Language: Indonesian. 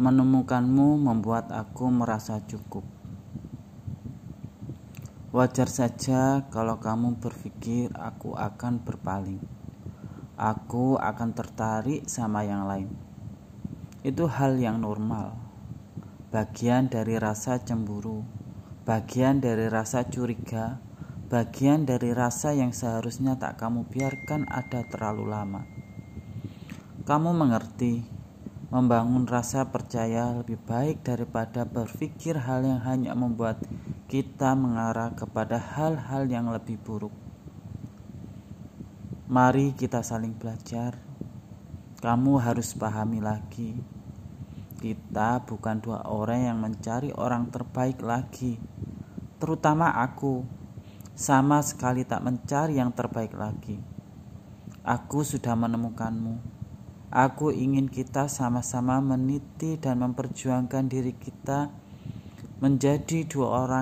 Menemukanmu membuat aku merasa cukup. Wajar saja kalau kamu berpikir aku akan berpaling. Aku akan tertarik sama yang lain. Itu hal yang normal. Bagian dari rasa cemburu, bagian dari rasa curiga, bagian dari rasa yang seharusnya tak kamu biarkan ada terlalu lama. Kamu mengerti, membangun rasa percaya lebih baik daripada berpikir hal yang hanya membuat kita mengarah kepada hal-hal yang lebih buruk. Mari kita saling belajar. Kamu harus pahami lagi, kita bukan dua orang yang mencari orang terbaik lagi, terutama aku. Sama sekali tak mencari yang terbaik lagi. Aku sudah menemukanmu. Aku ingin kita sama-sama meniti dan memperjuangkan diri kita menjadi dua orang